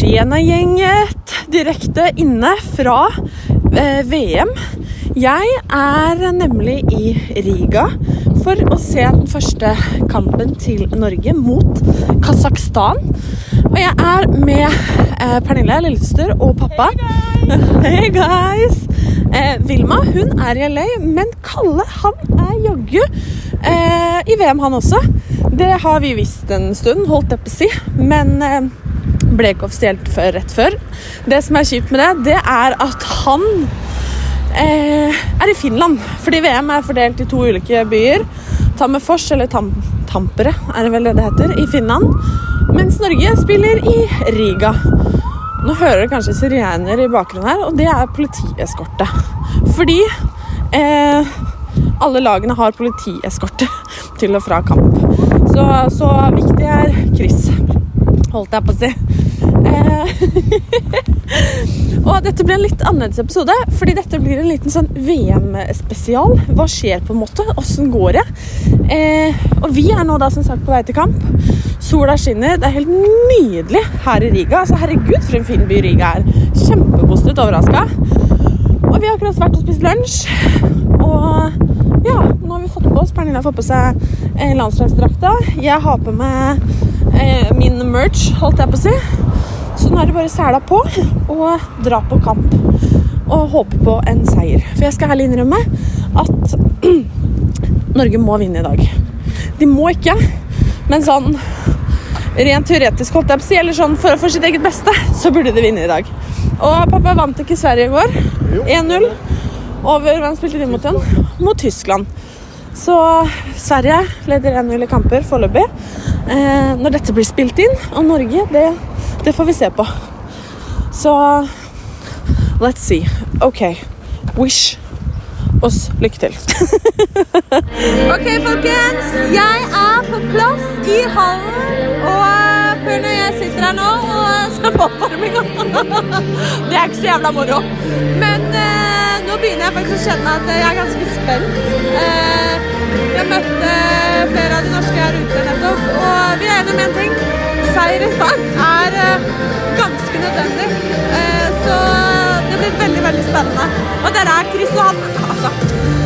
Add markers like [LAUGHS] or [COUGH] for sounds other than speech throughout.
Skien-gjenget direkte inne fra eh, VM. Jeg er nemlig i Riga for å se den første kampen til Norge mot Kasakhstan. Og jeg er med eh, Pernille, lillesøster, og pappa. [LAUGHS] Hey guys! Eh, Vilma hun er i LA, men Kalle han er jaggu eh, i VM, han også. Det har vi visst en stund, holdt jeg på å si. Men eh, ble ikke offisielt før rett før. Det som er kjipt med det, det er at han eh, er i Finland. Fordi VM er fordelt i to ulike byer. Tammerfors, eller Tam Tampere, er det vel det det heter, i Finland. Mens Norge spiller i Riga. Nå hører dere kanskje sirener i bakgrunnen her, og det er politieskorte. Fordi eh, alle lagene har politieskorte til og fra kamp. Så, så viktig er Chris, holdt jeg på å si. Eh, [LAUGHS] og dette blir en litt annerledes episode, fordi dette blir en liten sånn VM-spesial. Hva skjer på en måte? Åssen går det? Eh, og vi er nå da som sagt på vei til kamp. Sola skinner. Det er helt nydelig her i Riga. Altså, herregud, for en fin by Riga er. Kjempepositivt overraska. Og vi har akkurat vært og spist lunsj. Og ja, nå har vi fått på oss Pernille har fått på seg eh, landslagsdrakta. Jeg har på meg eh, min merch, holdt jeg på å si. Så nå er det bare sela på og dra på kamp. Og håpe på en seier. For jeg skal ærlig innrømme at [CLEARS THROAT] Norge må vinne i dag. De må ikke, men sånn rent teoretisk, holdt jeg på å si, eller sånn for, for sitt eget beste, så burde de vinne i dag. Og pappa vant ikke Sverige i går. 1-0 over hvem spilte de mot igjen? Mot Tyskland. Så Sverige leder 1-0 i kamper foreløpig. Eh, når dette blir spilt inn, og Norge, det, det får vi se på. Så let's see. Okay, Wish oss lycka till. Okej [LAUGHS] okay, folkens. Jag är på plats i hallen. och Purn og jag sitter här nu och ser på uppvärmning. [LAUGHS] Det är inte så jävla moro. Men eh, nu börjar jag faktiskt känna att jag är ganska spänd. spent. Eh, jeg møtte av de norska här ute och vi är eniga om en ting. Seier i dag er eh, ganske nødvendig. Eh, så det blir veldig, veldig spennende. Og der er Chris, og han altså,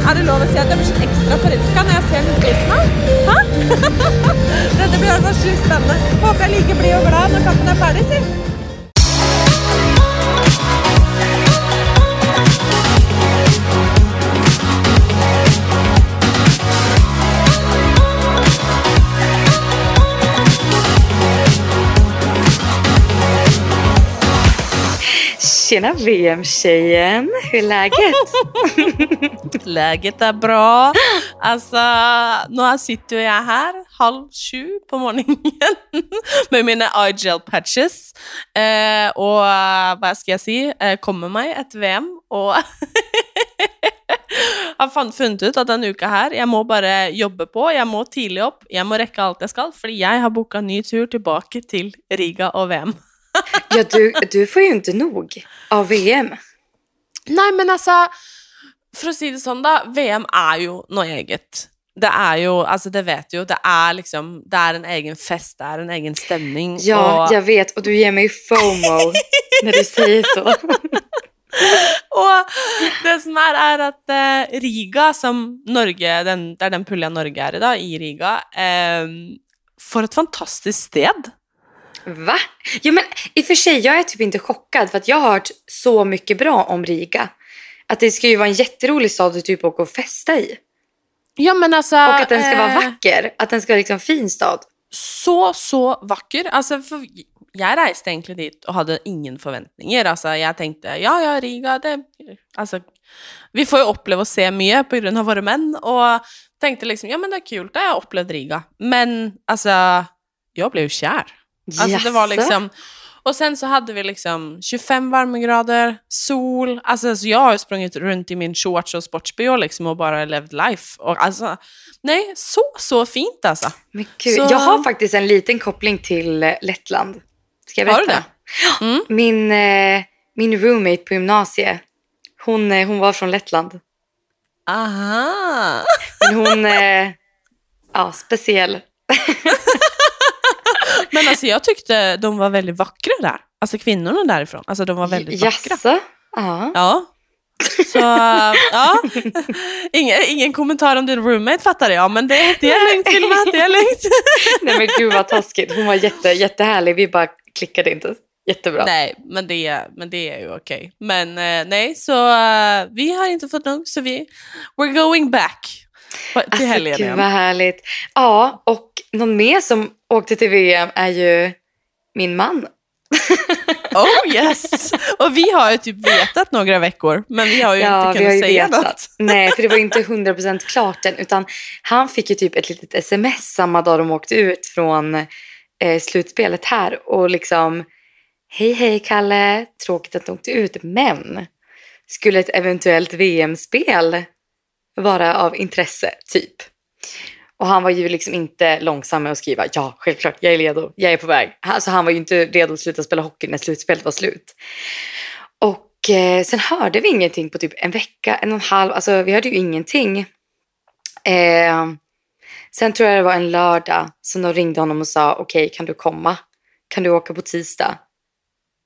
Er det lov å si at jeg blir sånn ekstra forelska når jeg ser den prisen? Dette blir i hvert fall sjukt spennende. Håper jeg like blid og glad når kampen er ferdig, si. Tjena VM-tjejen, hur är läget? [LAUGHS] Läget är bra. Alltså, nu sitter jag här halv sju på morgonen [LAUGHS] med mina eye-gel patches. Eh, och eh, vad ska jag säga. Eh, kommer mig ett VM, och [LAUGHS] har fan funnet ut att den uka här. Jag måste bara jobba på. jag måste tidigt upp, jag måste räcka allt jag ska, för jag har booka ny tur tillbaka till Riga och VM. Ja, du, du får ju inte nog av VM. Nei, men altså For å si det sånn, da. VM er jo noe eget. Det er jo Altså, det vet du. Det er liksom Det er en egen fest, det er en egen stemning. Ja, og, jag vet. Och du ger mig FOMO när du säger så. [LAUGHS] og det som er, er at eh, Riga, som Norge den, er den pulja Norge er i, da, i Riga. Eh, for et fantastisk sted. Va? Jo, men i och för sig, jag är typ inte chockad för att jag har hört så mycket bra om Riga. Att det ska ju vara en jätterolig stad att typ åka och festa i. Ja, men altså Och att den ska vara eh, vacker. Att den ska vara liksom fin stad. så, så vakker. Altså, for jeg reiste egentlig dit og hadde ingen forventninger. Altså, jeg tenkte ja, ja, Riga, det Altså, vi får jo oppleve å se mye på grunn av våre menn, og tenkte liksom ja, men det er kult, jeg har opplevd Riga. Men altså, jeg ble jo kjær. Alltså det var liksom Och sen så hade vi liksom 25 varmegrader, sol. Alltså så jag har sprungit runt i min shorts och sportsbh liksom och bara levt life. Och alltså, nej, så, så fint alltså. Men gud, Så- jag har faktiskt en liten koppling till eh, Lettland. Ska jag Har du berätta? det? Mm. Min, eh, min roommate på gymnasiet, hon, eh, hon var från Lettland. Aha. Men hon, ja, speciell. [LAUGHS] Men alltså jag tyckte de var väldigt vackra där. Alltså kvinnorna därifrån, alltså de var väldigt vackra. Jaså? Ja. Ja. Så ja, ingen, ingen kommentar om din roommate fattar jag, men det, det är lugnt Vilma, det är lugnt. [LAUGHS] Nej men gud vad taskigt. Hon var jätte, jättehärlig. Vi bara klickade inte. Jättebra. Nej, men det, men det är ju okej. Men eh, nej, så eh, vi har inte fått nog, så vi, we're going back till Alltså helgen gud vad härligt. Ja, och någon mer som åkte till VM är ju min man. [LAUGHS] Oh yes! Och vi har ju typ vetat några veckor, men vi har ju Ja, inte kunnat säga vetat. något. Nej, för det var inte [LAUGHS] 100% klart än. Utan han fick ju typ ett litet sms samma dag de åkte ut från eh, slutspelet här. Och liksom, hej hej Kalle, tråkigt att du åkte ut. Men skulle ett eventuellt VM-spel vara av intresse, typ? Och han var ju liksom inte långsam med att skriva ja, självklart, jag är redo, jag är på väg. Alltså han var ju inte redo att sluta spela hockey när slutspelet var slut. Och eh, sen hörde vi ingenting på typ en vecka, en och en halv, alltså vi hörde ju ingenting. Eh, sen tror jag det var en lördag som de ringde honom och sa okej, kan du komma? Kan du åka på tisdag?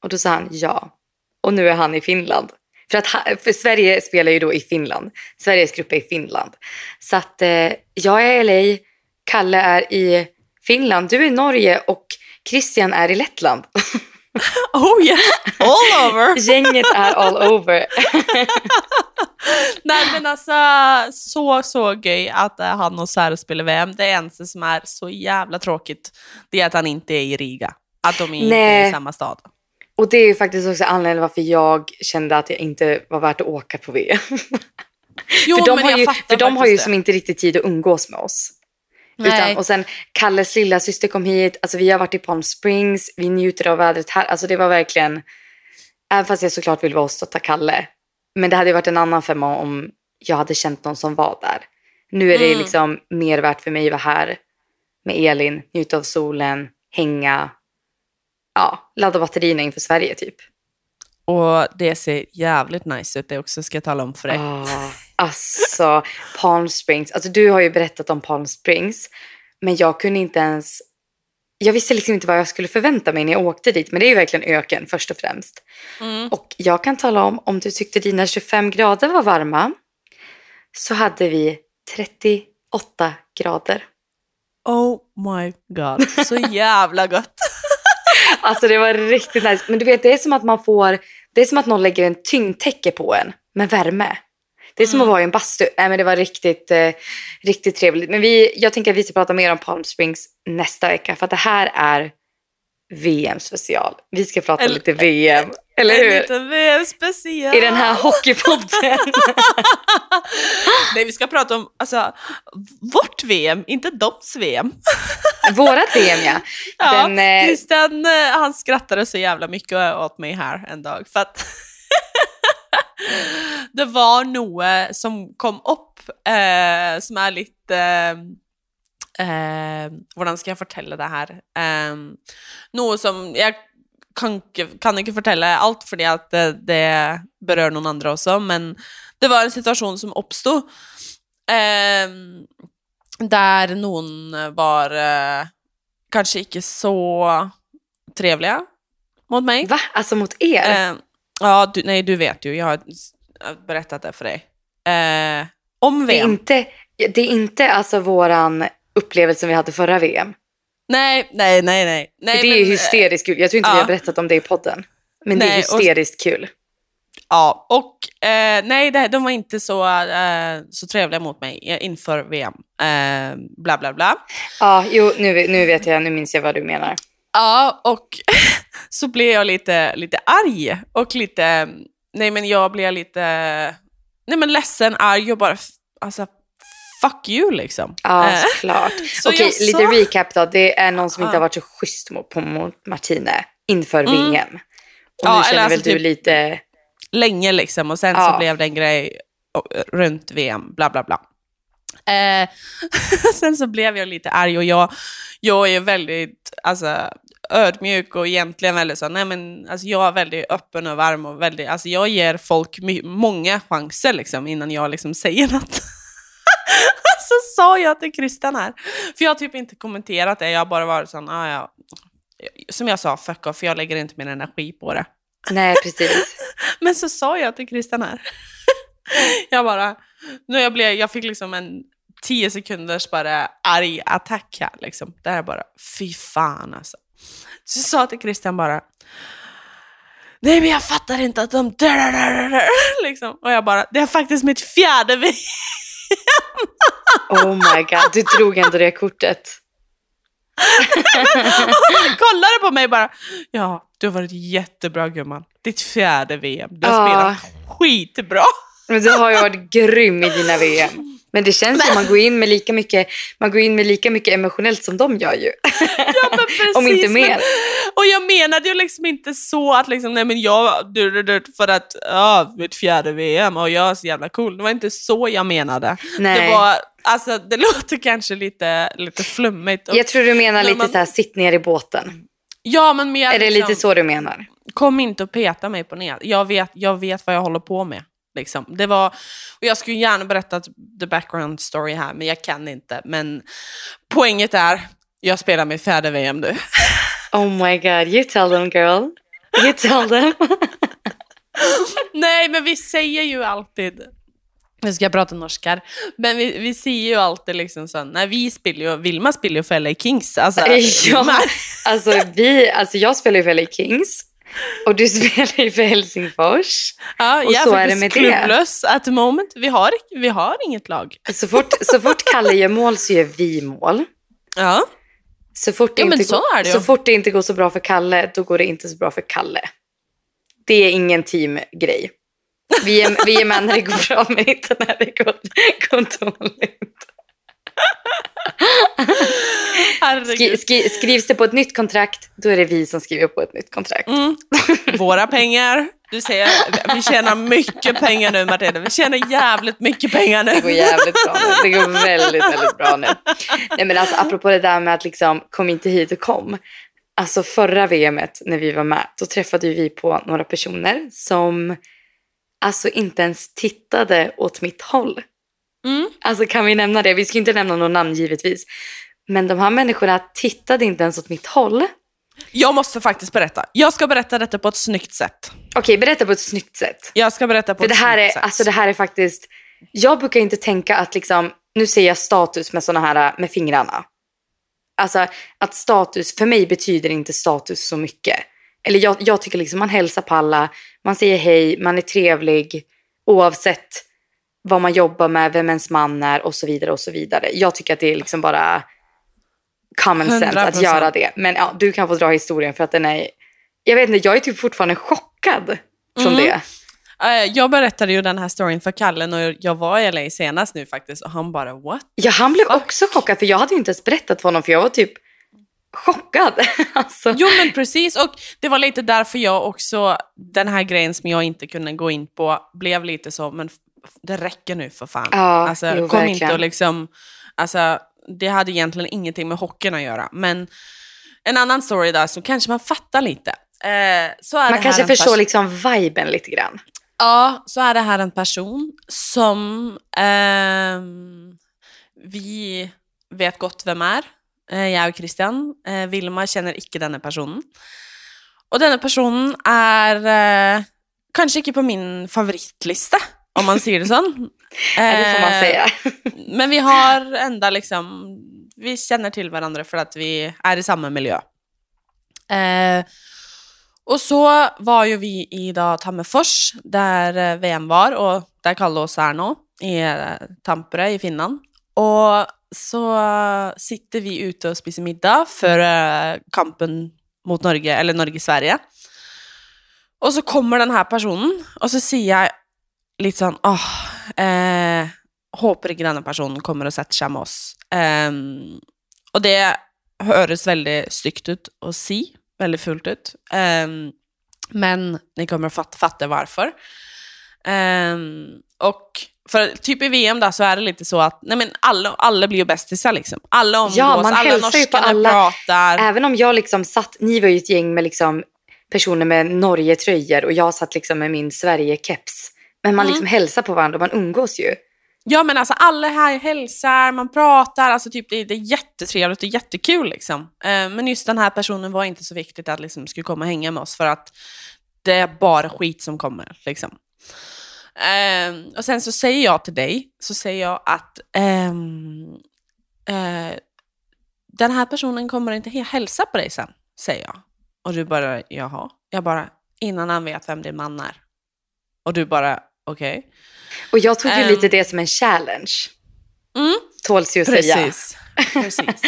Och då sa han ja. Och nu är han i Finland. För, att för Sverige spelar ju då i Finland. Sveriges grupp är i Finland. Så att eh, jag är i LA, Kalle är i Finland, du är i Norge och Christian är i Lettland. [LAUGHS] Oh yes, all over! [LAUGHS] Gänget är all over. [LAUGHS] Nej men alltså, så så göj att eh, han och Sara spelar VM. Det enda som är så jävla tråkigt, det är att han inte är i Riga. Att de inte är i samma stad. Och det är ju faktiskt också anledningen varför jag kände att jag inte var värt att åka på VM. [LAUGHS] Jo, för de har ju, för de har ju som inte riktigt tid att umgås med oss. Utan, och sen Kalles lilla syster kom hit, alltså vi har varit i Palm Springs, vi njuter av vädret här. Alltså det var verkligen, även fast jag såklart vill vara och stötta Kalle. Men det hade ju varit en annan femma om jag hade känt någon som var där. Nu är det Mm. liksom mer värt för mig att vara här med Elin, njuta av solen, hänga, ja, ladda batterierna inför Sverige typ. Och det ser jävligt nice ut det också, ska jag tala om för dig. Ah, alltså, Palm Springs. Alltså, du har ju berättat om Palm Springs. Men jag kunde inte ens... Jag visste liksom inte vad jag skulle förvänta mig när jag åkte dit. Men det är ju verkligen öken först och främst. Mm. Och jag kan tala om, om du tyckte dina 25 grader var varma. Så hade vi 38 grader. Oh my god, så jävla gott. [LAUGHS] Alltså det var riktigt nice. Men du vet, det är som att man får... Det är som att någon lägger en tyngdtäcke på en med värme. Det är som att vara i en bastu. Nej, men det var riktigt, eh, riktigt trevligt. Men vi, jag tänker att vi ska prata mer om Palm Springs nästa vecka. För att det här är VM-special. Vi ska prata Eller- lite VM. Eller En hur? liten VM-special. I den här hockeypodden. [LAUGHS] Nej, vi ska prata om alltså, vårt VM, inte doms VM. [LAUGHS] Vårat VM, ja. Ja, Den, eh, Christian eh, han skrattade så jävla mycket åt mig här en dag. För att [LAUGHS] det var något som kom upp eh, som är lite... Eh, hur ska jag fortälla det här? Eh, något som jag kan inte, kan inte fortälla allt för att det, det berör någon andra också, men det var en situation som uppstod eh, där någon var eh, kanske inte så trevliga mot mig. Va? Alltså mot er? Eh, ja, du, nej, du vet ju. Jag har berättat det för dig. Eh, om det, är VM. inte, det är inte alltså våran upplevelse som vi hade förra VM. Nej, nej, nej, nej. nej det är men, hysteriskt kul. Jag tror inte vi ja. har berättat om det i podden. Men det är Nej, och- hysteriskt kul. Ja, och eh, nej, det, de var inte så, eh, så trevliga mot mig inför VM. Eh, bla, bla, bla. Ja, jo, nu, nu vet jag, nu minns jag vad du menar. Ja, och [LAUGHS] så blev jag lite, lite arg och lite, nej men jag blev lite, nej men ledsen, arg och bara, alltså fuck you liksom. Ja, Eh, såklart. [LAUGHS] så Okej, jag lite recap då. Det är någon som inte har varit så schysst mot, Martine inför Mm. VM. Och Ja, nu eller känner väl alltså du typ- lite... länge liksom och sen Ja. så blev det en grej runt VM, bla bla bla. Eh, [LAUGHS] sen så blev jag lite arg och jag, jag är väldigt alltså, ödmjuk och egentligen väldigt så, nej men alltså jag är väldigt öppen och varm och väldigt, alltså jag ger folk många chanser liksom innan jag liksom säger något. [LAUGHS] [LAUGHS] så sa jag till Christian här, för jag har typ inte kommenterat det, jag har bara varit sån, ah, ja, som jag sa, fuck off, jag lägger inte min energi på det. Nej, precis. [LAUGHS] Men så sa jag till Christian här, [LAUGHS] jag bara, nu jag, blev, jag fick liksom en tio sekunders bara arg attack här liksom. Det här bara, fy fan alltså. Så jag sa till Christian bara, nej men jag fattar inte att de liksom. Och jag bara, det är faktiskt mitt fjärde VM. Oh my god, du drog ändå det kortet. han kollade på mig bara, ja du har varit jättebra gumman. Ditt fjärde VM, du har Ja. spelat skitbra. Men du har ju varit grym i dina VM. Men det känns som att man går in med lika mycket, man går in med lika mycket emotionellt som de gör ju. Ja, men precis, [LAUGHS] Om inte men- mer. Och jag menade ju liksom inte så att liksom, nej men jag, du, du, du, för att, ja, mitt fjärde VM och jag är så jävla cool. Det var inte så jag menade. Nej. Det var, alltså det [LAUGHS] låter kanske lite, lite flummigt. Och, Jag tror du menar lite man- så här, sitt ner i båten. ja men mer Är det liksom, lite så du menar? kom inte och peta mig på ner. Jag vet, jag vet vad jag håller på med. Liksom. Det var, och jag skulle gärna berätta the background story här, men jag kan inte. Men poänget är, jag spelar mitt fjärde VM nu. [LAUGHS] Oh my god, you tell them girl. You tell them. [LAUGHS] Nej, men vi säger ju alltid, nu ska jag prata norskar, men vi, vi säger ju alltid liksom så, när vi spelar ju, Vilma spelar ju för LA Kings. Alltså, [LAUGHS] ja, alltså, vi, alltså jag spelar ju för LA Kings och du spelar ju för Helsingfors. ja, och jag så är är det med det. klubblös at the moment. Vi har, vi har inget lag. Så fort, så fort Kalle gör mål så gör vi mål. Ja. Så fort, det Ja, inte så går, det så fort det inte går så bra för Kalle, då går det inte så bra för Kalle. Det är ingen teamgrej. Vi är, vi är med när det går bra, men inte när det går, går dåligt. [LAUGHS] Skri, skri, skrivs det på ett nytt kontrakt, då är det vi som skriver på ett nytt kontrakt. Mm. Våra pengar. Du ser, vi tjänar mycket pengar nu Martina. Vi tjänar jävligt mycket pengar Det går nu. jävligt bra nu. Det går väldigt, väldigt bra nu. Nej, men alltså, apropå det där med att liksom, kom inte hit och kom. Alltså förra VMet när vi var med, då träffade vi på några personer som alltså inte ens tittade åt mitt håll. Mm. Alltså kan vi nämna det? Vi ska inte nämna någon namn givetvis. Men de här människorna tittade inte ens åt mitt håll. Jag måste faktiskt berätta. Jag ska berätta detta på ett snyggt sätt. Okej, berätta på ett snyggt sätt. Jag ska berätta på För ett det här, snyggt är, sätt. alltså det här är faktiskt... Jag brukar inte tänka att liksom... Nu säger jag status med såna här med fingrarna. Alltså att status, för mig betyder inte status så mycket. Eller jag, jag tycker liksom man hälsar på alla, man säger hej, man är trevlig oavsett vad man jobbar med, vem ens man är och så vidare och så vidare. Jag tycker att det är liksom bara common sense att 100%. göra det. Men ja, du kan få dra historien för att den är... Jag vet inte, jag är typ fortfarande chockad från Mm. det. Eh, Jag berättade ju den här storyn för Kalle när jag var i LA senast nu faktiskt och han bara what? Ja, han blev också chockad för jag hade ju inte ens berättat för honom för jag var typ chockad. [LAUGHS] alltså, Jo men precis och det var lite därför jag också, den här grejen som jag inte kunde gå in på blev lite så, men det räcker nu för fan. Ja, alltså, jo, kom verkligen. inte och liksom, alltså det hade egentligen ingenting med hockeyn att göra. Men en annan story där så kanske man fattar lite. Eh, så är man kanske förstår liksom viben lite grann. Ja, så är det här en person som ehm, vi vet gott vem är. Eh, jag och Christian. Eh, Vilma känner icke denna personen. Och denna personen är eh, kanske inte på min favoritlista, om man säger det så. [LAUGHS] Ja, det får man Eh, säga. Men vi har ändå liksom, vi känner till varandra för att vi är i samma miljö. Eh, och så var ju vi i då Tammerfors, där eh, VM var, och där Kalle oss är nu, i eh, Tampere i Finland. Och så sitter vi ute och spiser middag för eh, kampen mot Norge, eller Norge-Sverige. Och så kommer den här personen, och så säger jag lite sånn åh, eh, håper ikke denne personen kommer og setter seg med oss. Ehm, og det høres veldig stygt ut å si, veldig fult ut. Ehm, men ni kommer fatta, fatta varför. Ehm, och för typ i VM då så är det lite så att nej men alla, alla blir ju bästisar liksom. Alla umgås, Ja, man alla norskarna alla. pratar. Även om jag liksom satt, ni var ju ett gäng med liksom personer med Norge-tröjor och jag satt liksom med min Sverige-keps. Men man Mm. liksom hälsar på varandra man umgås ju. Ja men alltså alla här hälsar, man pratar, alltså typ det, är- det är jättetrevligt och jättekul liksom. Eh, men just den här personen var inte så viktigt att liksom skulle komma och hänga med oss för att det är bara skit som kommer liksom. Eh, och sen så säger jag till dig, så säger jag att ehm, eh, den här personen kommer inte hälsa på dig sen, säger jag. Och du bara, jaha. Jag bara, innan han vet vem din man är. Och du bara, okej. Och jag tog ju Ehm. lite det som en challenge. Mm. Tåls ju att säga. Precis. Precis.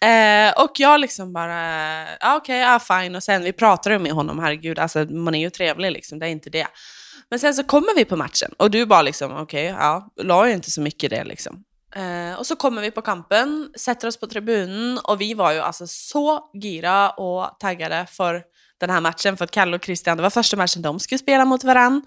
[LAUGHS] eh, och jag liksom bara, ja okej, ja fine. Och sen vi pratade med honom, herregud, alltså man är ju trevlig liksom, det är inte det. Men sen så kommer vi på matchen och du bara liksom, okej, ja, la ju inte så mycket i det liksom. Eh, och så kommer vi på kampen, sätter oss på tribunen och vi var ju alltså så gira och taggade för den här matchen för att Kalle och Christian, det var första matchen de skulle spela mot varann.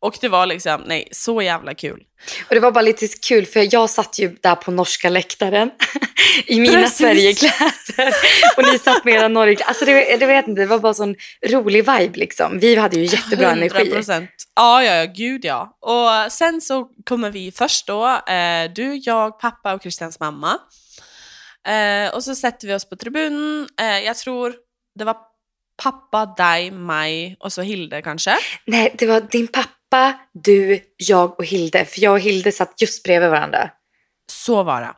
Och det var liksom, nej, så jävla kul. Och det var bara lite kul för jag satt ju där på norska läktaren [LAUGHS] i mina Precis. Sverigekläder och ni satt med era Norge. Alltså det, det, vet inte, det var bara sån rolig vibe liksom. Vi hade ju jättebra energi. 100%. Ja, ja, ja, gud ja. Och sen så kommer vi först då, eh, du, jag, pappa och Christians mamma. Eh, och så sätter vi oss på tribunen. Eh, jag tror det var pappa, dig, mig och så Hilde kanske. Nej, det var din pappa, du, jag och Hilde. För jag och Hilde satt just bredvid varandra. Så var det.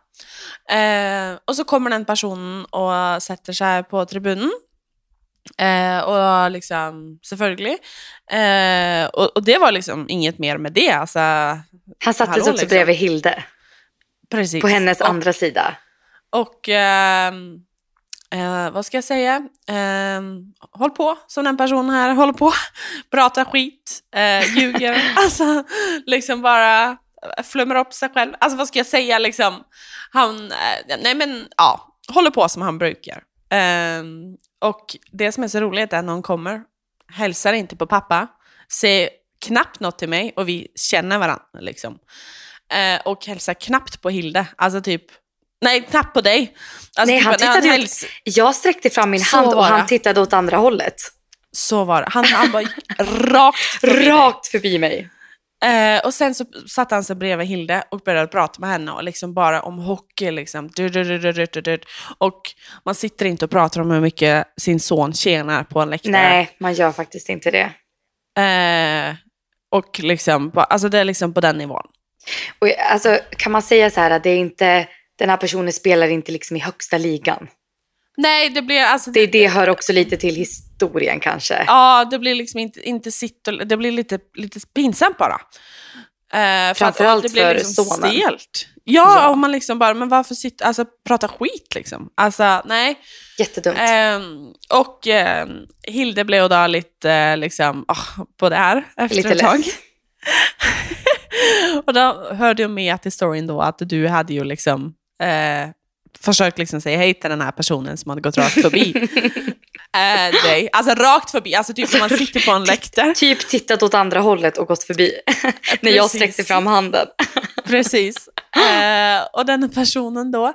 Eh, och så kommer den personen och sätter sig på tribunen. Eh, och liksom, selvfølgelig. Eh, och, och det var liksom inget mer med det. Alltså, Han sattes Hallå, också liksom. bredvid Hilde precis. på hennes och, andra sida. Och ehm, eh, vad ska jag säga? Ehm, håll på som den personen här håller på. [LAUGHS] Pratar skit, eh, ljuger, [LAUGHS] alltså liksom bara flummar upp sig själv. Alltså vad ska jag säga liksom? Han, eh, nej men ja, håller på som han brukar. Ehm, och det som är så roligt är när hon kommer, hälsar inte på pappa, säger knappt något till mig och vi känner varandra liksom. Eh, och hälsar knappt på Hilde, alltså typ Nej, knappt på dig. Alltså, Nej, han när tittade ut. häls- Jag sträckte fram min Så hand och han tittade åt andra hållet. Så var det. Han, han bara rakt [LAUGHS] förbi Rakt förbi mig. Eh, och sen så satte han sig bredvid Hilde och började prata med henne och liksom bara om hockey. Liksom. Du, du, du. Och man sitter inte och pratar om hur mycket sin son tjänar på en läktare. Nej, man gör faktiskt inte det. Eh, och liksom, alltså det är liksom på den nivån. Och, alltså, kan man säga så här att det är inte, den här personen spelar inte liksom i högsta ligan? Nej, det blir alltså... Det, det hör också lite till historien kanske. Ja, det blir liksom inte, inte sitt och, det blir lite, lite pinsamt bara. Eh, för Framförallt det blir för liksom sonen. Stelt. Ja, Ja. och man liksom bara, men varför sitta, alltså prata skit liksom? Alltså, nej. Jättedumt. Ehm, och ehm, Hilde blev då lite eh, liksom, ah, på det här efter Lite ett tag. less. [LAUGHS] och då hörde jag med till storyn då att du hade ju liksom eh, försökt liksom säga hej till den här personen som hade gått rakt förbi [LAUGHS] eh, dig. Alltså rakt förbi, alltså typ som man sitter på en läktare. Typ tittat åt andra hållet och gått förbi. [LAUGHS] När jag sträckte fram handen. [LAUGHS] Precis. Eh, och den personen då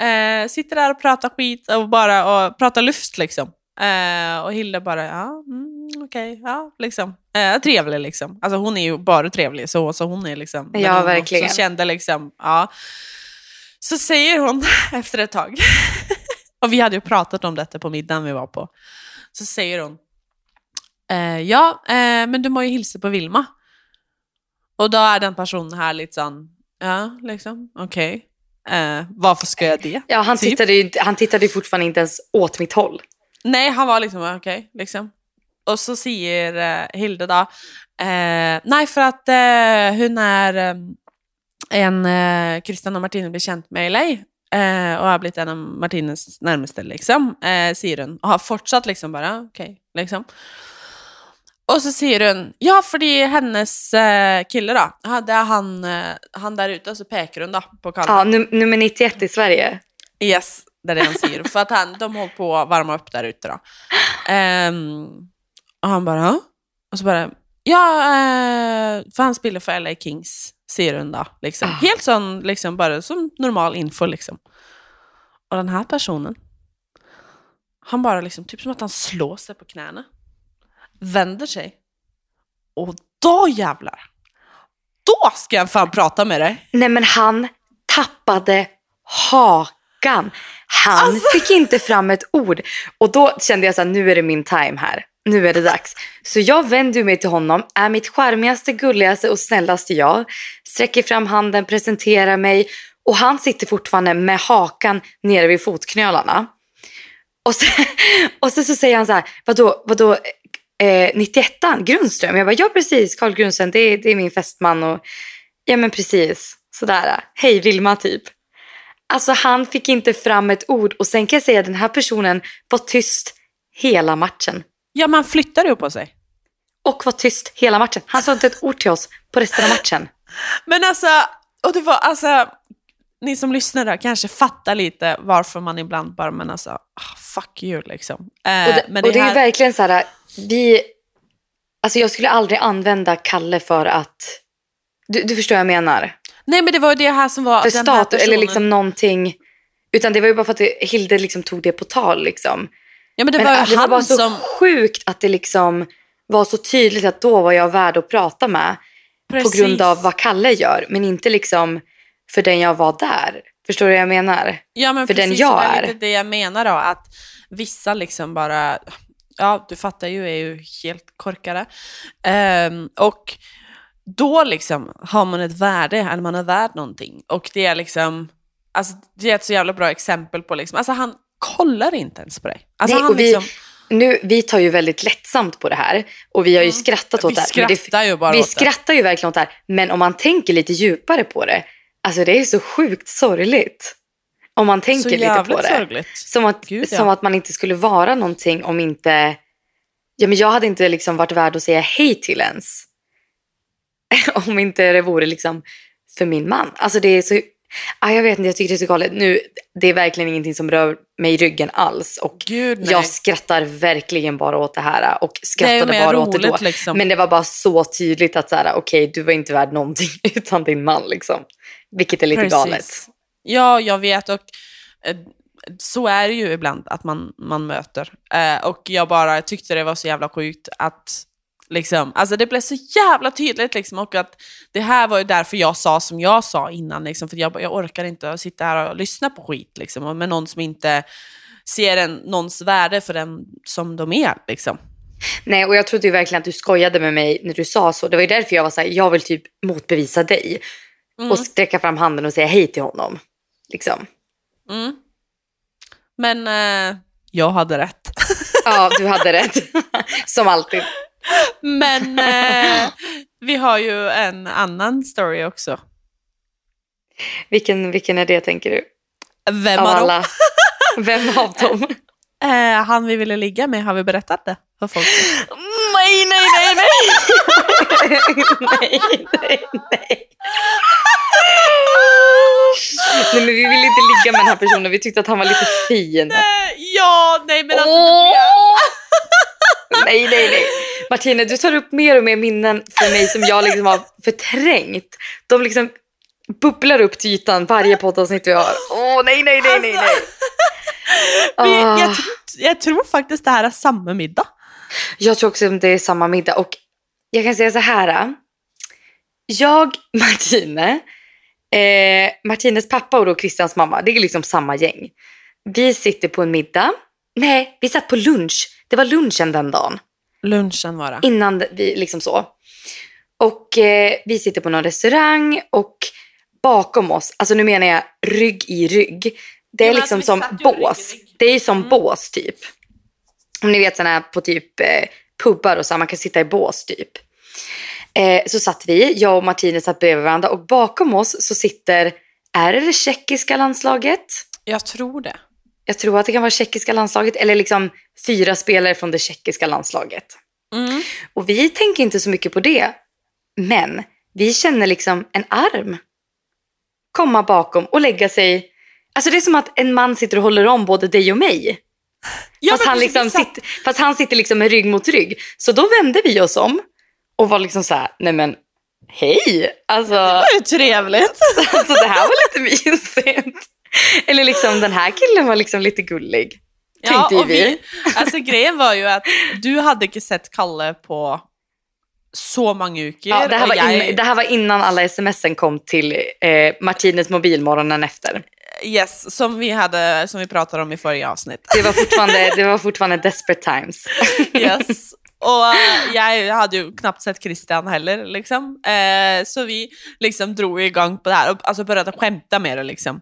eh, sitter där och pratar skit och bara och pratar luft liksom. Eh, och Hilda bara, ja, mm, okej, ja, liksom. Eh, trevlig liksom. Alltså hon är ju bara trevlig, så, så hon är liksom. Ja, hon verkligen. också kände liksom, ja. Så säger hon [LAUGHS] efter ett tag, [LAUGHS] och vi hade ju pratat om detta på middagen vi var på, så säger hon, eh, ja, eh, men du må ju hilsa på Vilma. Och då är den personen här lite sån, ja, liksom, okej. Eh, varför ska jag det? Ja, han Typ. tittade, ju, han tittade ju fortfarande inte ens åt mitt håll. Nej, han var liksom, okej, liksom. Och så säger eh, Hilde då, eh, nej för att eh, hon är eh, en, eh, Christian och Martine blir känt med i LA. Eh, och har blivit en av Martines närmaste, liksom, eh, säger hon. Och har fortsatt liksom bara, okej, liksom. Och så säger hon, ja för det är hennes eh, kille då. Ja, det är han, eh, han där ute, och så pekar hon då på Kalle. Ja, num- nummer 91 i Sverige. Yes, det är det han säger. För att han, de håller på att varma upp där ute då. Ehm, och han bara, ja. Och så bara, ja, eh, för han spelar för LA Kings, då. Liksom. Ah. Helt sån, liksom, bara som normal info liksom. Och den här personen, han bara liksom, typ som att han slår sig på knäna. Vänder sig. Och då jävlar, då ska jag fan prata med dig. Nej men han tappade hakan. Han Alltså- fick inte fram ett ord. Och då kände jag så här, nu är det min time här. Nu är det dags. Så jag vänder mig till honom, är mitt charmigaste, gulligaste och snällaste jag. Sträcker fram handen, presenterar mig. Och han sitter fortfarande med hakan nere vid fotknölarna. Och sen, [LAUGHS] och sen så säger han så här, vadå, vadå eh, 91 Grundström? Jag bara, ja precis, Carl Grundström, det är, det är min fästman. Och, ja men precis, sådär. Hej Vilma typ. Alltså han fick inte fram ett ord och sen kan jag säga att den här personen var tyst hela matchen. Ja, man flyttar ju på sig. Och var tyst hela matchen. Han sa inte ett ord till oss på resten av matchen. Men alltså, och det var alltså, ni som lyssnar där kanske fattar lite varför man ibland bara, men alltså, ah, fuck you liksom. Eh, Och det, men och det är här- ju verkligen så här, vi... Alltså jag skulle aldrig använda Kalle för att... Du, du förstår vad jag menar? Nej men det var ju det här som var För den här stat eller liksom någonting. Utan det var ju bara för att det, Hilde liksom tog det på tal liksom. Ja men det Men var äh, det var bara så som... sjukt att det liksom var så tydligt att då var jag värd att prata med. Precis. På grund av vad Kalle gör. Men inte liksom för den jag var där. Förstår du vad jag menar? ja, men för den precis, jag och det är är. det jag menar då, att vissa liksom bara, ja du fattar ju, är ju helt korkade. Ehm, och då liksom har man ett värde, eller man är värd någonting. Och det är liksom, alltså det är ett så jävla bra exempel på liksom, alltså han kollar inte ens på dig. Alltså Nej, och vi, liksom, nu, vi tar ju väldigt lättsamt på det här. Och vi har ju skrattat åt vi det här. Men det- skrattar ju bara Vi åt det. skrattar ju verkligen åt det här. Men om man tänker lite djupare på det. Alltså det är så sjukt sorgligt. Om man tänker lite på det. sorgligt. Som att, Gud, ja. som att man inte skulle vara någonting om inte... Ja, men jag hade inte liksom varit värd att säga hej till ens. [LAUGHS] om inte det vore liksom för min man. Alltså det är så... Ah, jag vet inte, jag tycker det är så galet. Nu, det är verkligen ingenting som rör mig i ryggen alls. Och Gud jag skrattar verkligen bara åt det här. Och är ju skrattade bara åt det då. roligt liksom. Men det var bara så tydligt att så här, okej, du var inte värd någonting [LAUGHS] utan din man. Liksom. Vilket är lite Precis. galet. Ja, jag vet och eh, så är det ju ibland att man, man möter. Eh, och jag bara tyckte det var så jävla sjukt att liksom, alltså det blev så jävla tydligt liksom och att det här var ju därför jag sa som jag sa innan liksom, för jag, jag orkar inte sitta här och lyssna på skit liksom, med någon som inte ser en, någons värde för den som de är liksom. Nej, och jag trodde ju verkligen att du skojade med mig när du sa så. Det var ju därför jag var så här, jag vill typ motbevisa dig. Mm. Och sträcka fram handen och säga hej till honom. Liksom. Mm. Men eh, jag hade rätt. Ja, du hade rätt. [LAUGHS] Som alltid. Men [LAUGHS] eh, vi har ju en annan story också. Vilken, vilken är det tänker du? Vem Av av dem? alla. [LAUGHS] Vem av dem? [LAUGHS] Eh, han vi ville ligga med, har vi berättat det för folk? Nej, nej, nej, nej. nej, nej, nej. Nej, men vi ville inte ligga med den här personen. Vi tyckte att han var lite fin. Eh, ja, nej men alltså. Åh! Nej, nej, nej. Martina, du tar upp mer och mer minnen för mig som jag liksom har förträngt. De liksom bubblar upp till ytan varje poddavsnitt vi har. Åh, nej, nej, nej, nej, nej. blir, vi, Ah. jag, tror, jag tror faktiskt det här är samma middag. Jag tror också att det är samma middag. Och jag kan säga så här. Jag, Martine, eh, Martines pappa och då Christians mamma, det är liksom samma gäng. Vi sitter på en middag. Nej, vi satt på lunch. Det var lunchen den dagen. Lunchen var det. Innan vi liksom så. Och eh, vi sitter på någon restaurang och bakom oss, alltså nu menar jag rygg i rygg. Det är Ja, liksom alltså, som ju rygg bås. rygg. Det är som Mm. bås typ. Om ni vet sådana här på typ eh, pubbar och så, man kan sitta i bås typ. Eh, så satt vi, jag och Martine satt bredvid varandra och bakom oss så sitter, är det det tjeckiska landslaget? Jag tror det. Jag tror att det kan vara tjeckiska landslaget eller liksom fyra spelare från det tjeckiska landslaget. Mm. Och vi tänker inte så mycket på det. Men vi känner liksom en arm komma bakom och lägga sig. Alltså det är som att en man sitter och håller om både dig och mig. Ja, fast, han liksom sitter, fast han sitter liksom med rygg mot rygg. Så då vände vi oss om och var liksom så här, nej men hej. Alltså, Det var ju trevligt. [LAUGHS] alltså det här var lite mysigt. [LAUGHS] Eller liksom den här killen var liksom lite gullig. Tänkte ju och vi, [LAUGHS] alltså grejen var ju att du hade inte sett Kalle på så många uker. Ja, det, här var jeg- in, det här var innan alla smsen kom till eh, Martines mobil morgonen efter. Yes, som vi, hade, som vi pratade om i förra avsnitt. Det var fortfarande, [LAUGHS] det var fortfarande desperate times. Yes. Och eh, jag hade ju knappt sett Christian heller. Liksom. Eh, så vi liksom drog igång på det här och alltså började skämta med det. Liksom.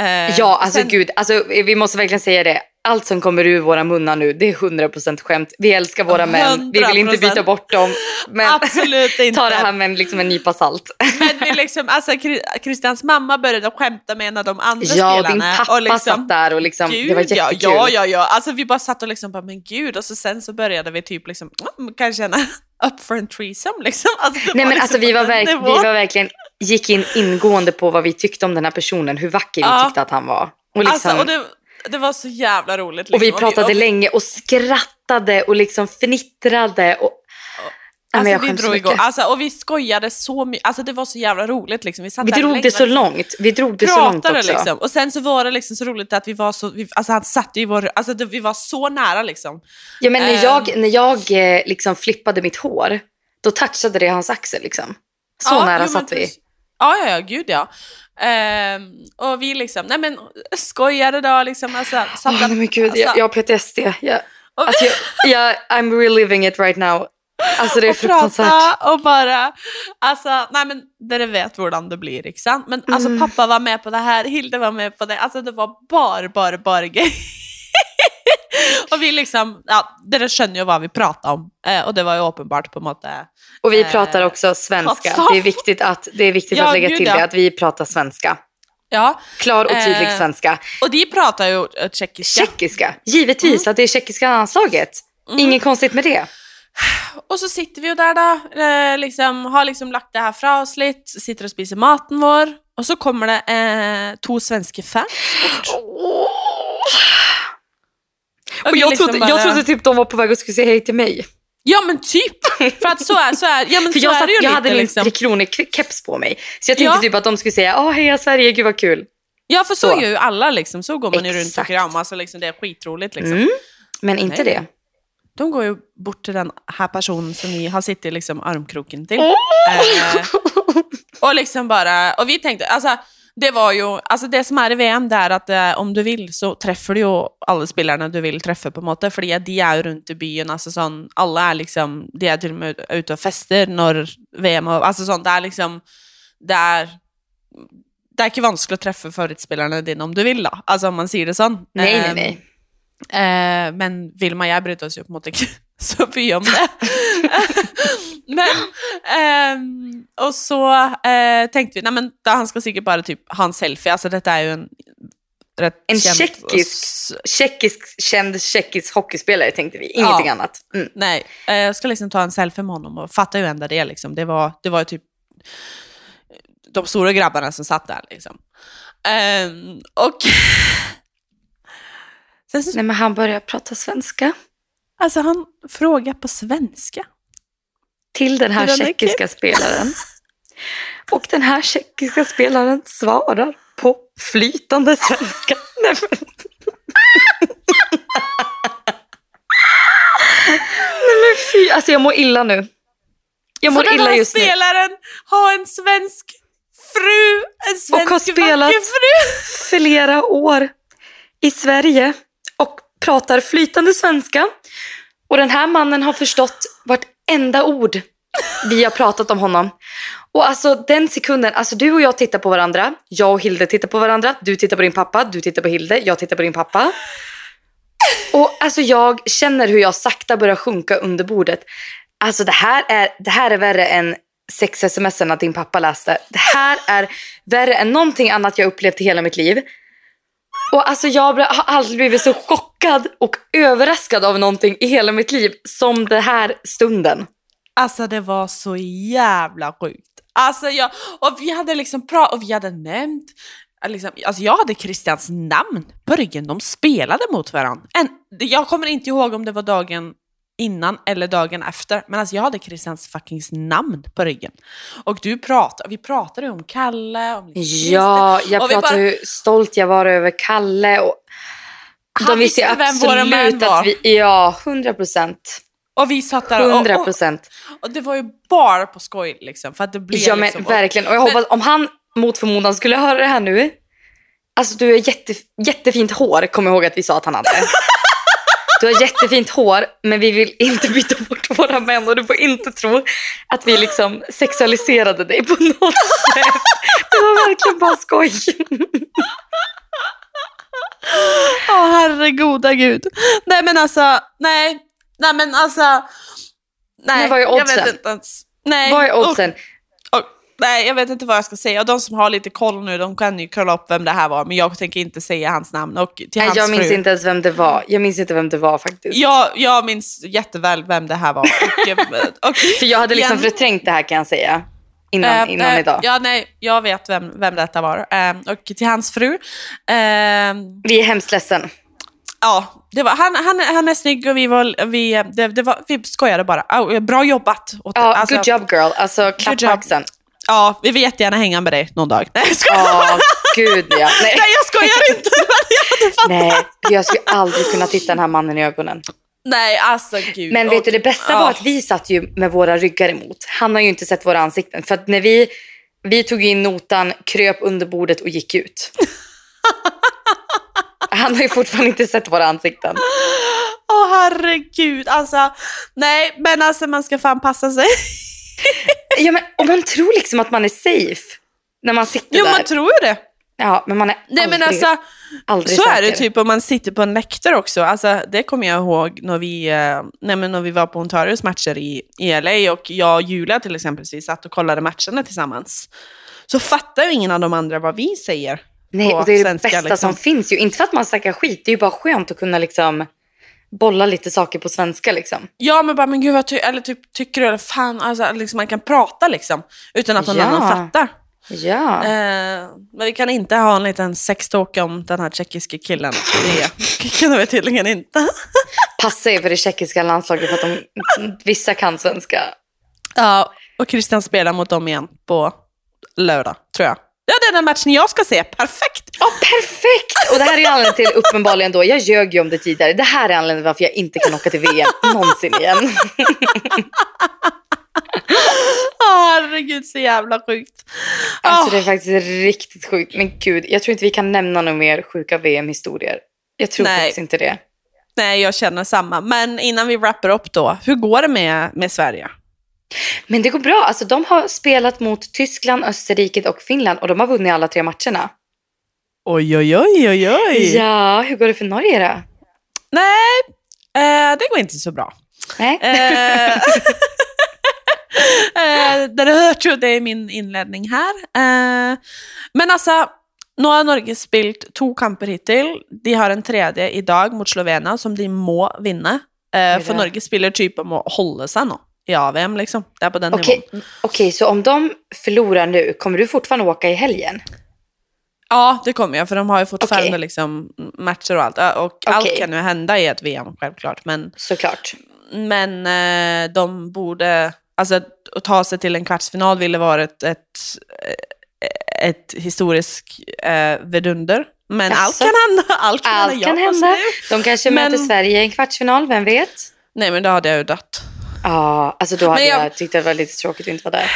Eh, Ja, alltså sen- gud, alltså, vi måste verkligen säga det. Allt som kommer ur våra munnar nu, det är 100% skämt. Vi älskar våra män, vi vill inte 100%. byta bort dem. Men Absolut inte. [LAUGHS] ta det här med liksom en nypa salt. Men vi liksom, alltså, Christians mamma började skämta med en av de andra Ja, spelarna. din pappa och liksom, satt där och liksom, Gud, det var ja, jättekul. ja, ja, ja. Alltså vi bara satt och liksom bara, men gud. Och så sen så började vi typ liksom, mm, kanske känna [LAUGHS] up for en threesome liksom. Alltså, det Nej men liksom alltså vi var, verk, vi var verkligen, gick in ingående på vad vi tyckte om den här personen, hur vacker vi Ja. tyckte att han var. Och, liksom, Alltså, och det, det var så jävla roligt. Liksom. och vi pratade och länge och skrattade och liksom fnittrade. Och, Alltså, vi drog igång. Alltså, och vi skojade så mycket. Alltså, det var så jävla roligt. Liksom. Vi, satt Vi drog det så och långt. Vi drog det så långt också. liksom. Och sen så var det liksom så roligt att vi var så, vi, alltså han satt i vår, alltså det, vi var så nära liksom. Ja, men när Ehm. jag, när jag eh, liksom flippade mitt hår, då touchade det hans axel. Liksom. Så Ja, nära jo, satt vi. Ja, ja, ja, gud ja. Ehm, och vi liksom, nej men skojade då liksom. Alltså, satt där- nej, gud, jag, alltså, jag har PTSD. Jag, och- alltså, jag, jag, I'm reliving it right now. Alltså det är och fruktansvärt. prata och bara, alltså, nej men dere vet hvordan det blir, sant? Men alltså Mm. pappa var med på det här, Hilde var med på det, alltså det var bara, bara, bara gøy. Och vi liksom, ja, dere skjønner jo hva vi pratar om, eh, och det var ju uppenbart på en måte. Och vi Eh, pratar också svenska. vad sa- Det är viktigt att, det är viktigt Ja, att lägga till det, att vi pratar svenska. Ja, Klar och tydlig Eh, svenska. och de pratar ju eh, tjeckiska. Tjeckiska, givetvis att det är tjeckiska landslaget. Mm. Inget konstigt med det. Och så sitter vi ju där då, eh, liksom, har liksom lagt det här fra oss lite, sitter och spiser maten vår, och så kommer det eh, två svenska fans bort. Och jag, liksom trodde, bara- jag trodde typ de var på väg att skulle säga hej till mig. Ja men typ! För att så är, så är, ja, men För så jag, är det ju jag lite hade min liksom. Kronor-keps på mig. Så jag tänkte Ja. typ att de skulle säga, åh heja Sverige, gud vad kul. Ja för så, Så. gör ju alla liksom, så går man ju runt och kramas och liksom, det är skitroligt liksom. Mm. Men inte Nej. det. De går ju bort till den här personen som ni har suttit liksom armkroken till. Åh! Eh, och liksom bara, och vi tänkte, alltså det var ju, alltså det som är i VM det är att eh, om du vill så träffar du ju alla spelarna du vill träffa på en måte, för de är ju runt i byn, alltså sån, alla är liksom, de är till och med ute och fester när VM, och, alltså sånt, det är liksom, det är, det är inte vanskligt att träffa favoritspelarna dina om du vill då, alltså om man säger det sån. Nej, nej, Eh, nej. Eh, men Vilma och jag brydde oss ju på måte inte så mycket om det. [LAUGHS] men, ehm, och så eh, tänkte vi, nej men han ska säkert bara typ ha en selfie, alltså detta är ju en rätt En känd- tjeckisk, tjeckisk, känd tjeckisk hockeyspelare tänkte vi, ingenting Ja. annat. Mm. Nej, eh, jag ska liksom ta en selfie med honom och fattar ju ändå det liksom. Det var, det var ju typ de stora grabbarna som satt där liksom. Ehm, och [LAUGHS] sen så, Nej men han börjar prata svenska alltså han frågar på svenska. till den här den här tjeckiska spelaren. Och den här tjeckiska spelaren svarar på flytande svenska. Nej, men... Nej men fy, alltså jag mår illa nu. Jag mår den illa här just nu. spelaren har en svensk fru, en svensk har spelat- vacker fru. flera år i Sverige och pratar flytande svenska. Och den här mannen har förstått vartenda ord vi har pratat om honom. Och alltså den sekunden, alltså du och jag tittar på varandra, jag och Hilde tittar på varandra, du tittar på din pappa, du tittar på Hilde, jag tittar på din pappa. Och alltså jag känner hur jag sakta börjar sjunka under bordet. Alltså det här är, det här är värre än sex sms att din pappa läste. Det här är värre än någonting annat jag upplevt i hela mitt liv. Och alltså jag har aldrig blivit så chockad och överraskad av någonting i hela mitt liv som den här stunden. Alltså det var så jävla sjukt. Alltså jag, och vi hade liksom pratat, och vi hade nämnt, liksom, alltså jag hade Christians namn på ryggen, de spelade mot varandra. En, jag kommer inte ihåg om det var dagen innan eller dagen efter, men alltså jag hade Christians fucking namn på ryggen. Och du pratade, vi pratade om Kalle, om liksom Ja, jag pratar bara- hur stolt jag var över Kalle. Och Han de visste ju absolut att vi... Ja, hundra procent. Och vi satt där och, 100 och, procent. och det var ju bara på skoj liksom. För att det blev Ja men liksom, verkligen. Och jag hoppas om han mot förmodan skulle höra det här nu. Alltså du har jätte, jättefint hår, kommer jag ihåg att vi sa att han hade. [LAUGHS] Du har jättefint hår, men vi vill inte byta bort våra män och du får inte tro att vi liksom sexualiserade dig på något sätt. Det var verkligen bara skoj. Åh herregoda gud. Nej men alltså, nej. Nej men alltså. Nej, Men vad är jag oddsen? vet inte ens. Nej. Vad är oddsen? Och, nej, jag vet inte vad jag ska säga. Och de som har lite koll nu, de kan ju kolla upp vem det här var. Men jag tänker inte säga hans namn. Och till Nej, hans jag minns fru. inte ens vem det var. Jag minns inte vem det var faktiskt. Jag, jag minns jätteväl vem det här var. Och, eh, [LAUGHS] och, För jag hade liksom igen- förträngt det här kan jag säga. Innan, Eh, innan eh, idag. Ja, nej, jag vet vem, vem detta var. Eh, och till hans fru. Vi är hemskt ledsen. ja, det var, han, han, han är snygg och vi, var, vi, det, det var, vi skojade bara. Oh, bra jobbat. Ja, alltså, good job girl. Alltså klapp på axeln. Ja, vi vill jättegärna hänga med dig någon dag. Nej, jag. Ja, gud ja. [LAUGHS] Nej. Nej, jag skojar inte. Jag. Nej, jag skulle aldrig kunna titta den här mannen i ögonen. Nej, alltså gud. Men vet Och- du, det bästa var att vi satt ju med våra ryggar emot. Han har ju inte sett våra ansikten. För att när vi, vi tog in notan, kröp under bordet och gick ut. [LAUGHS] Han har ju fortfarande inte sett våra ansikten. Åh herregud, alltså. Nej, men alltså man ska fan passa sig. [LAUGHS] Ja, men, och man tror liksom att man är safe när man sitter Jo, där. man tror ju det. Ja, men man är Nej, aldrig, men alltså, aldrig så säker. är det typ om man sitter på en läktare också. Alltså, det kommer jag ihåg när vi, eh, nej, men när vi var på Ontarios matcher i, i LA och jag och Julia till exempel, vi satt och kollade matcherna tillsammans. Så fattar ju ingen av de andra vad vi säger. Nej, och det är det svenska, bästa liksom. som finns ju. Inte för att man snackar skit, det är ju bara skönt att kunna liksom bolla lite saker på svenska liksom. Ja, men bara, men gud vad ty eller typ, tycker du, eller fan, alltså, liksom, man kan prata liksom, utan att någon Ja. annan fattar. Ja. Eh, men vi kan inte ha en liten sextalk om den här tjeckiske killen. Det [LAUGHS] kan vi tydligen inte. [LAUGHS] Passa er för det tjeckiska landslaget för att de, vissa kan svenska. Ja, och Christian spelar mot dem igen på lördag, tror jag. Ja, det är den matchen jag ska se. Perfekt! Ja, perfekt! Och det här är anledningen till, uppenbarligen då, jag ljög ju om det tidigare. Det här är anledningen varför jag inte kan åka till VM någonsin igen. Åh, herregud, så jävla sjukt. Alltså Åh, det är faktiskt riktigt sjukt. Men gud, jag tror inte vi kan nämna några mer sjuka VM-historier. Jag tror Nej. faktiskt inte det. Nej, jag känner samma. Men innan vi wrappar upp då, hur går det med, med Sverige? Men det går bra. Alltså, de har spelat mot Tyskland, Österrike och Finland och de har vunnit alla tre matcherna. Oj, oj, oj, oj, oj. Ja, hur går det för Norge då? Nej, eh, det går inte så bra. Nej? Eh, [LAUGHS] eh, där hört ju, det är min inledning här. Eh, men alltså, nu har Norge spilt to kamper hittil. De har en tredje i dag mot Slovenia som de må vinne. Eh, da. Norge spiller typ om å holde seg i AVM, liksom. Det är på den Okej, nivån. okej, så om de förlorar nu, kommer du fortfarande åka i helgen? Ja, det kommer jag, för de har ju fortfarande Okej. liksom matcher och allt. Ja, Och allt Okej. kan ju hända i ett VM, självklart. Men Såklart. Men eh, de borde, alltså att ta sig till en kvartsfinal ville varit ett, eh, ett historiskt eh, vidunder. Men allt Jaså? kan hända. [LAUGHS] Allt kan Allt hända. kan hända. De kanske Men- möter Sverige i en kvartsfinal, vem vet? Nej, men då hade jag ju dött. Ja, alltså då hade jag... jag- tyckt det var lite tråkigt att inte vara där.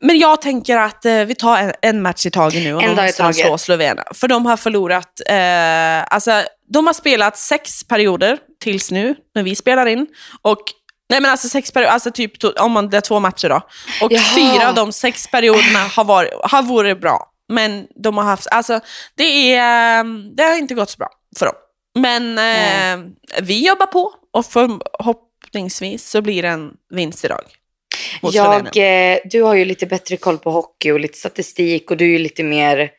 Men jag tänker att eh, vi tar en, en match i taget nu och En dag i måste taget. slå Slovenien. För de har förlorat, eh, alltså de har spelat sex perioder tills nu, när vi spelar in. Och Nej men alltså sex perioder, alltså typ om man, det är två matcher då. Och Jaha. fyra av de sex perioderna har varit, har varit bra. Men de har haft, alltså det är, eh, det har inte gått så bra för dem. Men eh, vi jobbar på och förhoppningsvis så blir det en vinst idag. Jag, eh, du har ju lite bättre koll på hockey och lite statistik och du är ju lite mer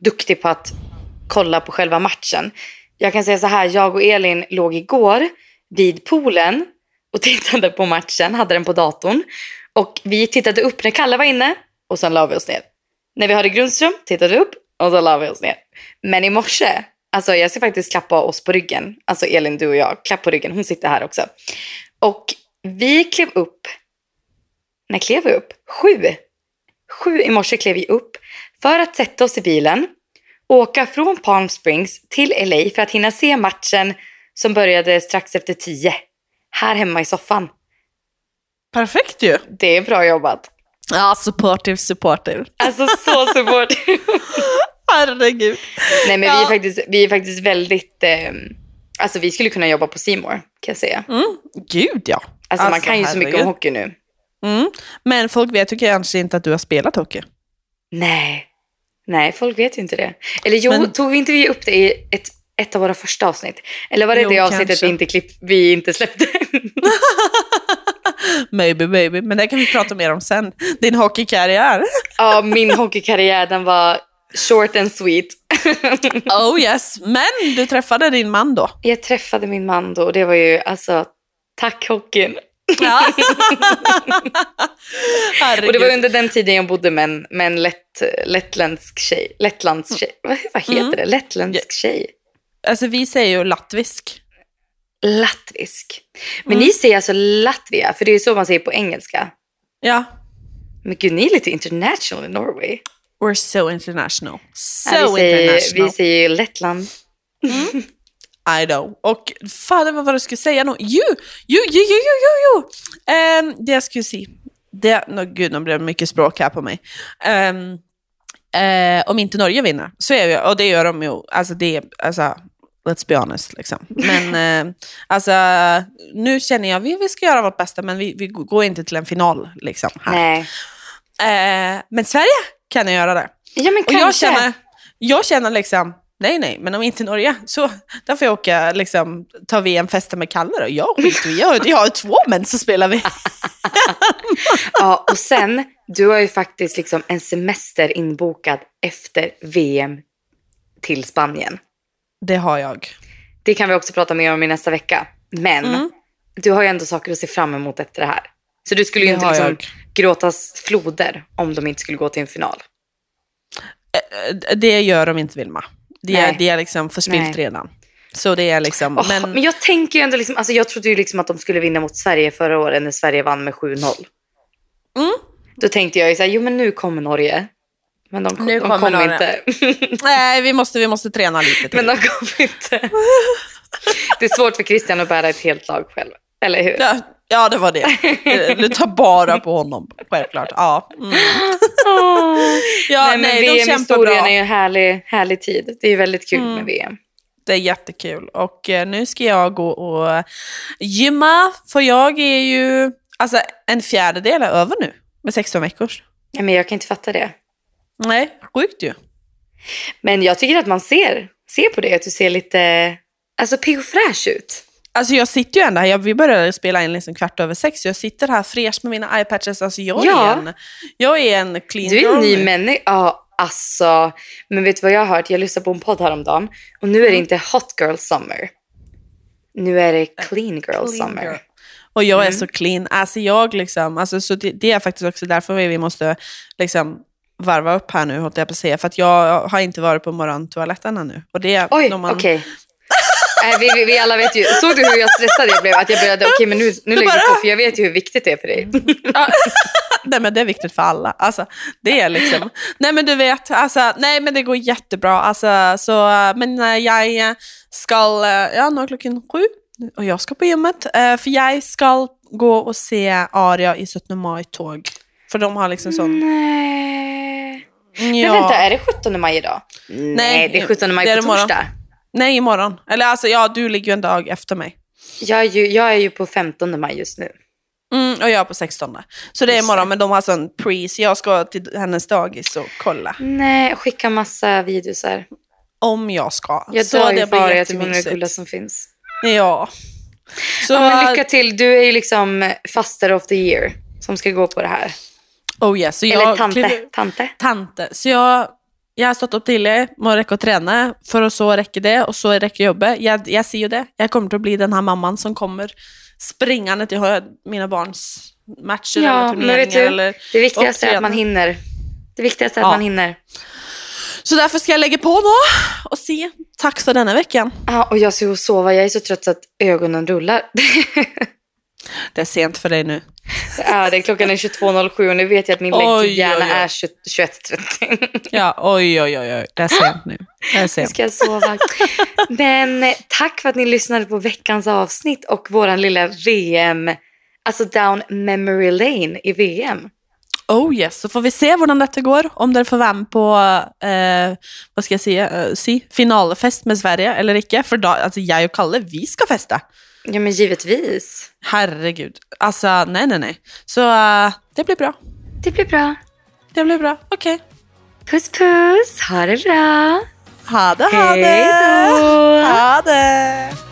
duktig på att kolla på själva matchen. Jag kan säga så här, jag och Elin låg igår vid poolen och [LAUGHS] tittade på matchen, hade den på datorn. Och vi tittade upp när Kalle var inne och sen la vi oss ner. När vi hade Grundström tittade upp och så la vi oss ner. Men i morse, alltså jag ska faktiskt klappa oss på ryggen. Alltså Elin, du och jag, klapp på ryggen. Hon sitter här också. Och vi klev upp när klev vi upp? Sju. Sju i morse klev vi upp för att sätta oss i bilen, åka från Palm Springs till LA för att hinna se matchen som började strax efter tio. här hemma i soffan. Perfekt ju. Det är bra jobbat. Ja, supportive, supportive. Alltså så support. [LAUGHS] Herregud. Nej men vi, Ja. är faktiskt, vi är faktiskt väldigt... Eh, alltså vi skulle kunna jobba på Simor kan jag säga. Mm, gud ja. Alltså, man kan ju så mycket om herregud. hockey nu. Mm. Men folk vet ju kanske inte att du har spelat hockey. Nej. Nej, folk vet ju inte det. Eller jo, Men- tog inte vi upp det i ett, ett av våra första avsnitt? Eller var det Jo, det avsnittet kanske. vi inte, klipp, vi inte släppte? [LAUGHS] Maybe baby, men det kan vi prata mer om sen. Din hockeykarriär. ja, min hockeykarriär den var short and sweet. [LAUGHS] Oh yes, men du träffade din man då. Jag träffade min man då och det var ju alltså, tack hockeyn. Ja. [LAUGHS] Och det var under den tiden jag bodde med en, med en lätt, lettländsk tjej. Lettlands tjej. Vad, [LAUGHS] vad heter Mm. det? Lettländsk tjej. Alltså vi säger ju latvisk. Latvisk. Men Mm. ni säger alltså Latvia, för det är så man säger på engelska. Ja. Men gud, ni är lite international i Norway. We're so international. So Ja, vi, säger, international. vi säger ju Lettland. [LAUGHS] I know. Och fan vad var det jag skulle säga nu? Jo, jo, jo, jo, jo, jo, jo. Ehm, det jag skulle säga. Det, no, gud, nu blev det mycket språk här på mig. Ehm, eh, om inte Norge vinner, så är jag, och det gör de ju, alltså det, alltså, let's be honest liksom. Men [LAUGHS] eh, alltså, nu känner jag, vi, vi ska göra vårt bästa, men vi, vi går inte till en final liksom. Här. Nej. Eh, men Sverige kan jag göra det. Ja, men Och jag känner, jag känner liksom, nej nej, men om inte Norge, så där får jag åka, liksom, ta VM-festa med Kalle då. Jag skiter i, jag, jag har två män som spelar vi. [LAUGHS] Ja, och sen, du har ju faktiskt liksom en semester inbokad efter VM till Spanien. Det har jag. Det kan vi också prata mer om i nästa vecka. Men Mm. du har ju ändå saker att se fram emot efter det här. Så du skulle ju inte liksom jag. gråtas floder om de inte skulle gå till en final. Eh, Det gör de inte Vilma. Det är, Nej. det är liksom förspilt Nej. redan. Så det är liksom, Åh, men... men jag tänker ju ändå liksom, alltså jag trodde ju liksom att de skulle vinna mot Sverige förra året när Sverige vann med 7-0. Mm. Då tänkte jag ju såhär, jo men nu kommer Norge. Men de, kom, Nu de kommer kommer Norge. inte. [LAUGHS] nej, vi måste, vi måste träna lite till. men de kommer inte. [LAUGHS] Det är svårt för Christian att bära ett helt lag själv. Eller hur? ja, ja, det var det. Eh, Du tar bara på honom, självklart. Ja, mm. ja nej, men nej, de VM-historien är ju en härlig, härlig tid. Det är väldigt kul Mm. med VM. Det är jättekul. Och eh, nu ska jag gå och gymma, för jag är ju... Alltså en fjärdedel är över nu, med 16 veckors. Ja, men jag kan inte fatta det. Nej, sjukt ju. Men jag tycker att man ser, ser på det att du ser lite alltså, pigg och fräsch ut. Alltså jag sitter ju ändå här, jag, vi började spela in liksom kvart över sex, jag sitter här fräsch med mina eyepatches. Alltså jag, Ja. är, en, jag är en clean Du är en ny människa. Ja, alltså. Men vet du vad jag har hört? Jag lyssnade på en podd häromdagen. Och nu är Mm. det inte hot girl summer. Nu är det clean girl Clean summer. girl. Och jag är Mm. så clean. Alltså jag liksom, alltså, så det, det är faktiskt också därför vi måste liksom varva upp här nu, håller jag på att säga. För att jag har inte varit på morgontoaletten ännu. Och det, Oj, när man- okej. Nej, vi, vi, vi alla vet ju. Såg du hur jag stressad jag blev? Att jag började, okej men nu, nu lägger vi på för jag vet ju hur viktigt det är för dig. Ja. [LAUGHS] nej men det är viktigt för alla. Alltså, det är liksom, nej men du vet, alltså, nej men det går jättebra. Alltså, så, men eh, jag ska, eh, ja nu är klockan sju och jag ska på gymmet. eh, För jag ska gå och se Aria i 17 maj-tåg. För de har liksom sån... Nej. Ja. Men vänta, är det 17 maj idag? Nej, det är 17 maj det är på torsdag. Nej, imorgon. Eller alltså, ja, du ligger ju en dag efter mig. Jag är, ju, jag är ju på 15 maj just nu. Mm, och jag är på 16. Så det är imorgon, det. men de har sån pre, så jag ska till hennes dagis och kolla. Nej, skicka massa videos här. Om jag ska. Jag så det ju blir bara jag tycker hon är det coolaste som finns. Ja. Så, Ja, men lycka till. Du är ju liksom faster of the year som ska gå på det här. oh yes, så Eller tante. kliver- Tante. Tante. Så jag, jag har stått upp till det, må räcka att träna, för att så räcker det, och så räcker jobbet. Jag, jag ser ju det. Jag kommer att bli den här mamman som kommer springande till mina barns matcher eller Ja, vet du, eller, det viktigaste är att man hinner. Det viktigaste är att Ja. man hinner. Så därför ska jag lägga på nu och se. Tack för denna veckan. Ja, och jag ska gå och sova. Jag är så trött så att ögonen rullar. [LAUGHS] Det är sent för dig nu. Det är det. Klockan är 22.07 och nu vet jag att min oj. är 21.30. Ja, oj, oj, oj, oj. Det är sent nu. Det är Nu sent. ska jag sova. Men tack för att ni lyssnade på veckans avsnitt och våran lilla VM, alltså down memory lane i VM. Oh yes, så får vi se hur detta går. Om dere får vara med på eh, vad ska jag säga, eh, si, finalefest med Sverige eller inte. För då, alltså jag och Kalle, vi ska festa. Ja men givetvis. Herregud. Alltså, nej, nej, nej. Så eh, det blir bra. Det blir bra. Det blir bra. Okej. Puss puss, ha det bra. Ha det, ha det! Hej då! Ha det!